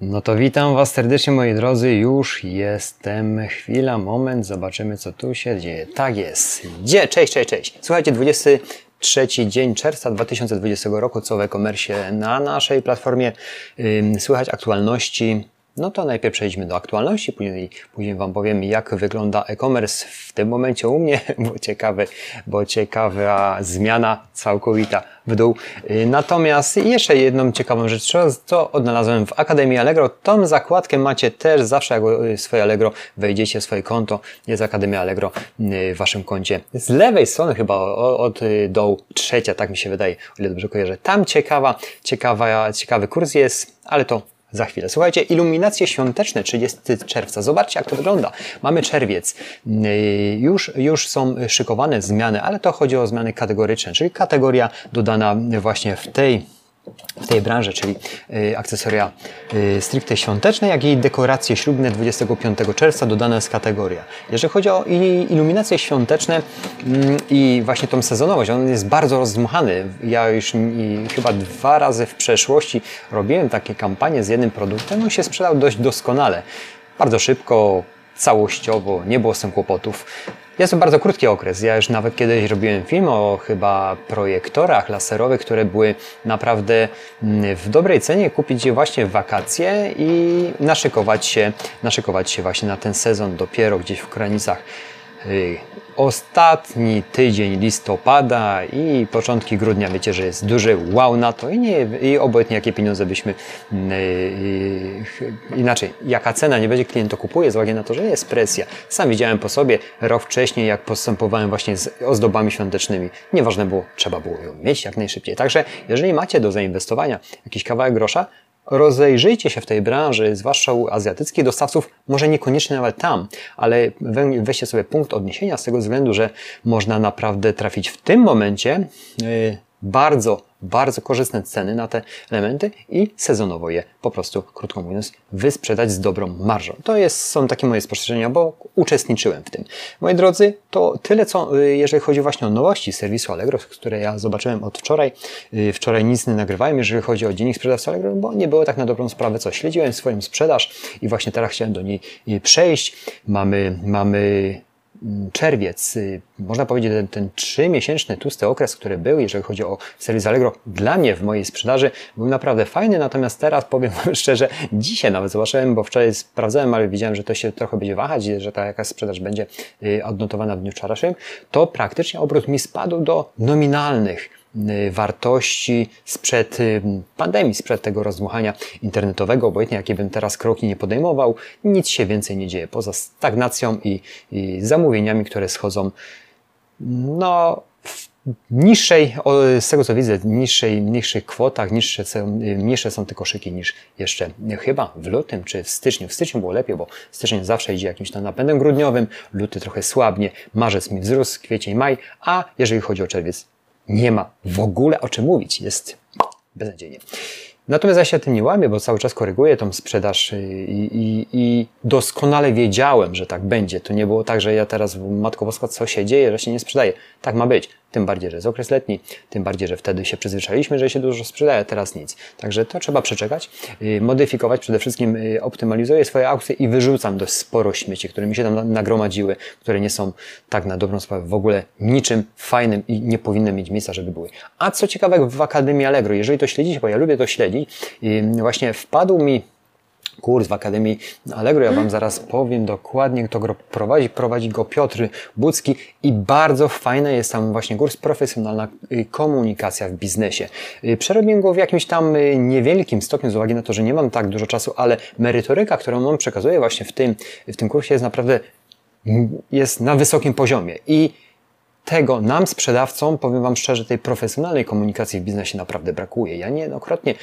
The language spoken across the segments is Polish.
No to witam Was serdecznie moi drodzy, już jestem, chwila, moment, zobaczymy co tu się dzieje. Tak jest, gdzie? Cześć, cześć, cześć. Słuchajcie, 23 dzień czerwca 2020 roku, co w e-commerce na naszej platformie. Słychać aktualności no to najpierw przejdźmy do aktualności, później, później Wam powiem, jak wygląda e-commerce w tym momencie u mnie, bo ciekawe, bo ciekawa zmiana całkowita w dół. Y, natomiast jeszcze jedną ciekawą rzecz, co odnalazłem w Akademii Allegro. Tą zakładkę macie też zawsze, jak swoje Allegro wejdziecie swoje konto, jest Akademia Allegro y, w Waszym koncie. Z lewej strony chyba od y, dołu trzecia, tak mi się wydaje, o ile dobrze kojarzę. Tam ciekawa, ciekawa, ciekawy kurs jest, ale to za chwilę. Słuchajcie, iluminacje świąteczne 30 czerwca. Zobaczcie, jak to wygląda. Mamy czerwiec. Yy, już, już są szykowane zmiany, ale to chodzi o zmiany kategoryczne, czyli kategoria dodana właśnie w tej w tej branży, czyli y, akcesoria y, stricte świąteczne, jak i dekoracje ślubne 25 czerwca dodana jest kategoria. Jeżeli chodzi o iluminacje świąteczne mm, i właśnie tą sezonowość, on jest bardzo rozdmuchany. Ja już chyba dwa razy w przeszłości robiłem takie kampanie z jednym produktem, on się sprzedał dość doskonale. Bardzo szybko, całościowo, nie było z tym kłopotów. Jest to bardzo krótki okres. Ja już nawet kiedyś robiłem film o chyba projektorach laserowych, które były naprawdę mm, w dobrej cenie, kupić je właśnie w wakacje i naszykować się, naszykować się właśnie na ten sezon dopiero gdzieś w granicach ostatni tydzień listopada i początki grudnia, wiecie, że jest duży wow na to i, nie, i obojętnie jakie pieniądze byśmy yy, yy, inaczej, jaka cena nie będzie, klient to kupuje z uwagi na to, że jest presja. Sam widziałem po sobie rok wcześniej, jak postępowałem właśnie z ozdobami świątecznymi. Nieważne było, trzeba było ją mieć jak najszybciej. Także jeżeli macie do zainwestowania jakiś kawałek grosza, rozejrzyjcie się w tej branży, zwłaszcza u azjatyckich dostawców, może niekoniecznie nawet tam, ale weźcie sobie punkt odniesienia z tego względu, że można naprawdę trafić w tym momencie yy, bardzo bardzo korzystne ceny na te elementy i sezonowo je po prostu, krótko mówiąc, wysprzedać z dobrą marżą. To jest, są takie moje spostrzeżenia, bo uczestniczyłem w tym. Moi drodzy, to tyle, co y, jeżeli chodzi właśnie o nowości serwisu Allegro, które ja zobaczyłem od wczoraj. Y, wczoraj nic nie nagrywałem, jeżeli chodzi o dziennik sprzedawcy Allegro, bo nie było tak na dobrą sprawę, co śledziłem swoją sprzedaż i właśnie teraz chciałem do niej y, przejść. Mamy, mamy czerwiec, y, można powiedzieć, ten, ten trzymiesięczny tłusty okres, który był, jeżeli chodzi o serwis Allegro, dla mnie w mojej sprzedaży był naprawdę fajny, natomiast teraz powiem szczerze, dzisiaj nawet zobaczyłem, bo wczoraj sprawdzałem, ale widziałem, że to się trochę będzie wahać, że ta jakaś sprzedaż będzie y, odnotowana w dniu wczorajszym, to praktycznie obrót mi spadł do nominalnych wartości sprzed y, pandemii, sprzed tego rozdmuchania internetowego, obojętnie jakie bym teraz kroki nie podejmował, nic się więcej nie dzieje poza stagnacją i, i zamówieniami, które schodzą no, niższej, z tego co widzę, niższej, niższych kwotach, niższe, niższe są te koszyki niż jeszcze chyba w lutym czy w styczniu. W styczniu było lepiej, bo styczeń zawsze idzie jakimś tam napędem grudniowym, luty trochę słabnie, marzec mi wzrósł, kwiecień, maj, a jeżeli chodzi o czerwiec, nie ma w ogóle o czym mówić. Jest beznadziejnie. Natomiast ja się tym nie łamię, bo cały czas koryguję tą sprzedaż i, i, i, doskonale wiedziałem, że tak będzie. To nie było tak, że ja teraz, Matko Boska, co się dzieje, że się nie sprzedaje. Tak ma być. Tym bardziej, że jest okres letni, tym bardziej, że wtedy się przyzwyczailiśmy, że się dużo sprzedaje, teraz nic. Także to trzeba przeczekać, y, modyfikować, przede wszystkim y, optymalizuję swoje aukcje i wyrzucam dość sporo śmieci, które mi się tam nagromadziły, które nie są tak na dobrą sprawę w ogóle niczym fajnym i nie powinny mieć miejsca, żeby były. A co ciekawe w Akademii Allegro, jeżeli to śledzicie, bo ja lubię to śledzić, y, właśnie wpadł mi kurs w Akademii Allegro. Ja Wam zaraz powiem dokładnie, kto go prowadzi. Prowadzi go Piotr Bucki i bardzo fajny jest tam właśnie kurs profesjonalna y, komunikacja w biznesie. Y, przerobiłem go w jakimś tam y, niewielkim stopniu z uwagi na to, że nie mam tak dużo czasu, ale merytoryka, którą on przekazuje właśnie w tym, w tym kursie jest naprawdę jest na wysokim poziomie i tego nam, sprzedawcom, powiem Wam szczerze, tej profesjonalnej komunikacji w biznesie naprawdę brakuje. Ja niejednokrotnie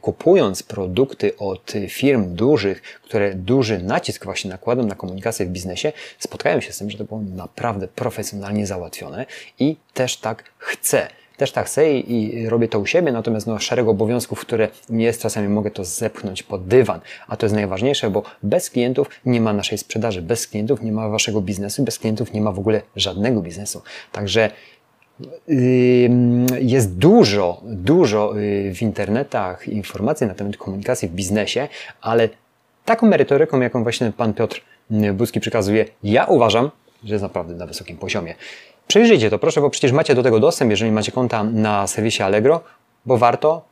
kupując produkty od firm dużych, które duży nacisk właśnie nakładam na komunikację w biznesie, spotkałem się z tym, że to było naprawdę profesjonalnie załatwione i też tak chcę też tak chcę i, robię to u siebie, natomiast no, szereg obowiązków, które nie jest, czasami mogę to zepchnąć pod dywan, a to jest najważniejsze, bo bez klientów nie ma naszej sprzedaży, bez klientów nie ma waszego biznesu, bez klientów nie ma w ogóle żadnego biznesu. Także jest dużo, dużo y, w internetach informacji na temat komunikacji w biznesie, ale taką merytoryką, jaką właśnie pan Piotr Buzki przekazuje, ja uważam, że jest naprawdę na wysokim poziomie. Przejrzyjcie to proszę, bo przecież macie do tego dostęp, jeżeli macie konta na serwisie Allegro, bo warto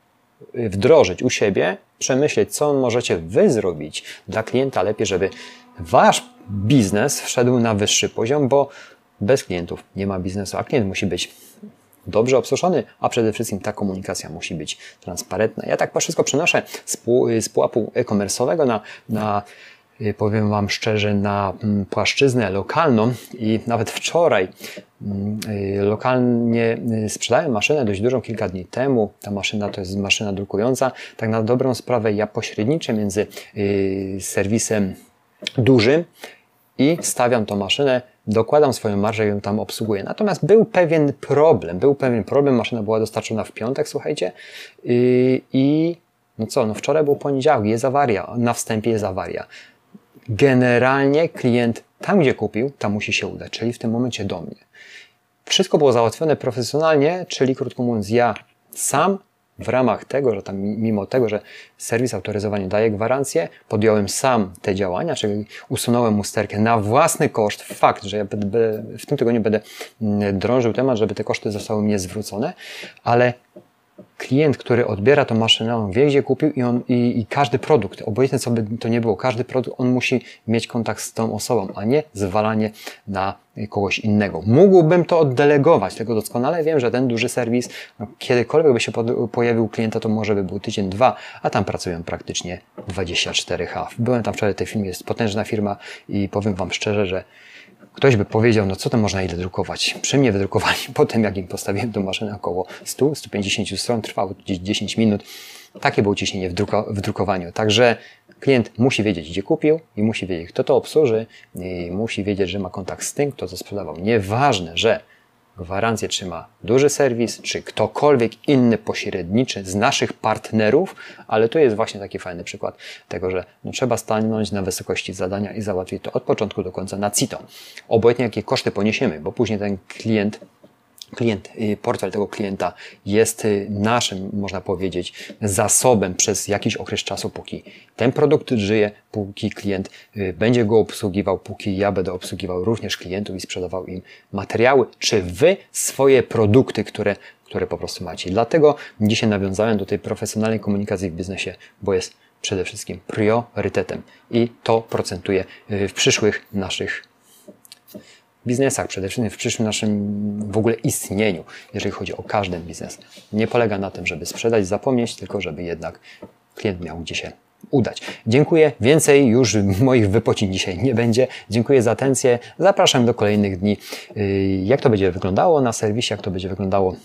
y, wdrożyć u siebie, przemyśleć, co możecie Wy zrobić dla klienta lepiej, żeby Wasz biznes wszedł na wyższy poziom, bo bez klientów nie ma biznesu, a klient musi być dobrze obsłużony, a przede wszystkim ta komunikacja musi być transparentna. Ja tak wszystko przenoszę z pułapu e-commerce'owego na, na y, powiem Wam szczerze, na mm, płaszczyznę lokalną i nawet wczoraj mm, y, lokalnie y, sprzedałem maszynę dość dużą kilka dni temu. Ta maszyna to jest maszyna drukująca. Tak na dobrą sprawę ja pośredniczę między serwisem dużym i stawiam tą maszynę, dokładam swoją marżę i ją tam obsługuję. Natomiast był pewien problem, był pewien problem, maszyna była dostarczona w piątek, słuchajcie, i, i no co, no wczoraj był poniedziałek, jest awaria, na wstępie jest awaria. Generalnie klient tam, gdzie kupił, tam musi się udać, czyli w tym momencie do mnie. Wszystko było załatwione profesjonalnie, czyli krótko mówiąc, ja sam w ramach tego, że tam mimo tego, że serwis autoryzowania daje gwarancję, podjąłem sam te działania, czyli usunąłem usterkę na własny koszt. Fakt, że ja w tym tygodniu będę mm, drążył temat, żeby te koszty zostały mnie zwrócone, ale klient, który odbiera tą maszynę, on wie, gdzie kupił i, on, i, i, każdy produkt, obojętnie co by to nie było, każdy produkt, on musi mieć kontakt z tą osobą, a nie zwalanie na kogoś innego. Mógłbym to oddelegować, tylko doskonale wiem, że ten duży serwis, no, kiedykolwiek by się pod, pojawił klienta, to może by był tydzień, dwa, a tam pracują praktycznie 24H. Byłem tam wczoraj, tej firmie jest potężna firma i powiem Wam szczerze, że Ktoś by powiedział, no co to można ile drukować? Przy mnie wydrukowali potem, jak im postawiłem tą maszynę około 100-150 stron, trwało gdzieś 10 minut. Takie było ciśnienie w, druko w drukowaniu. Także klient musi wiedzieć, gdzie kupił i musi wiedzieć, kto to obsłuży i musi wiedzieć, że ma kontakt z tym, kto to sprzedawał. Nieważne, że gwarancję trzyma duży serwis, czy ktokolwiek inny pośredniczy z naszych partnerów, ale tu jest właśnie taki fajny przykład tego, że no, trzeba stanąć na wysokości zadania i załatwić to od początku do końca na CITO. Obojętnie jakie koszty poniesiemy, bo później ten klient klient, y, portfel tego klienta jest y, naszym, można powiedzieć, zasobem przez jakiś okres czasu, póki ten produkt żyje, póki klient y, będzie go obsługiwał, póki ja będę obsługiwał również klientów i sprzedawał im materiały, czy wy swoje produkty, które, które po prostu macie. Dlatego dzisiaj nawiązałem do tej profesjonalnej komunikacji w biznesie, bo jest przede wszystkim priorytetem i to procentuje w przyszłych naszych biznesach, przede wszystkim w przyszłym naszym w ogóle istnieniu, jeżeli chodzi o każdy biznes. Nie polega na tym, żeby sprzedać, zapomnieć, tylko żeby jednak klient miał gdzie się udać. Dziękuję. Więcej już moich wypocin dzisiaj nie będzie. Dziękuję za atencję. Zapraszam do kolejnych dni. Y, jak to będzie wyglądało na serwisie, jak to będzie wyglądało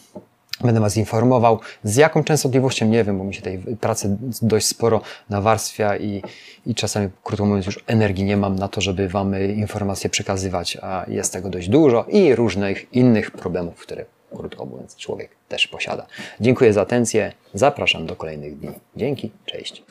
Będę Was informował, z jaką częstotliwością, nie wiem, bo mi się tej pracy dość sporo nawarstwia i, i czasami, krótko mówiąc, już energii nie mam na to, żeby Wam informacje przekazywać, a jest tego dość dużo i różnych innych problemów, które, krótko mówiąc, człowiek też posiada. Dziękuję za atencję, zapraszam do kolejnych dni. Dzięki, cześć.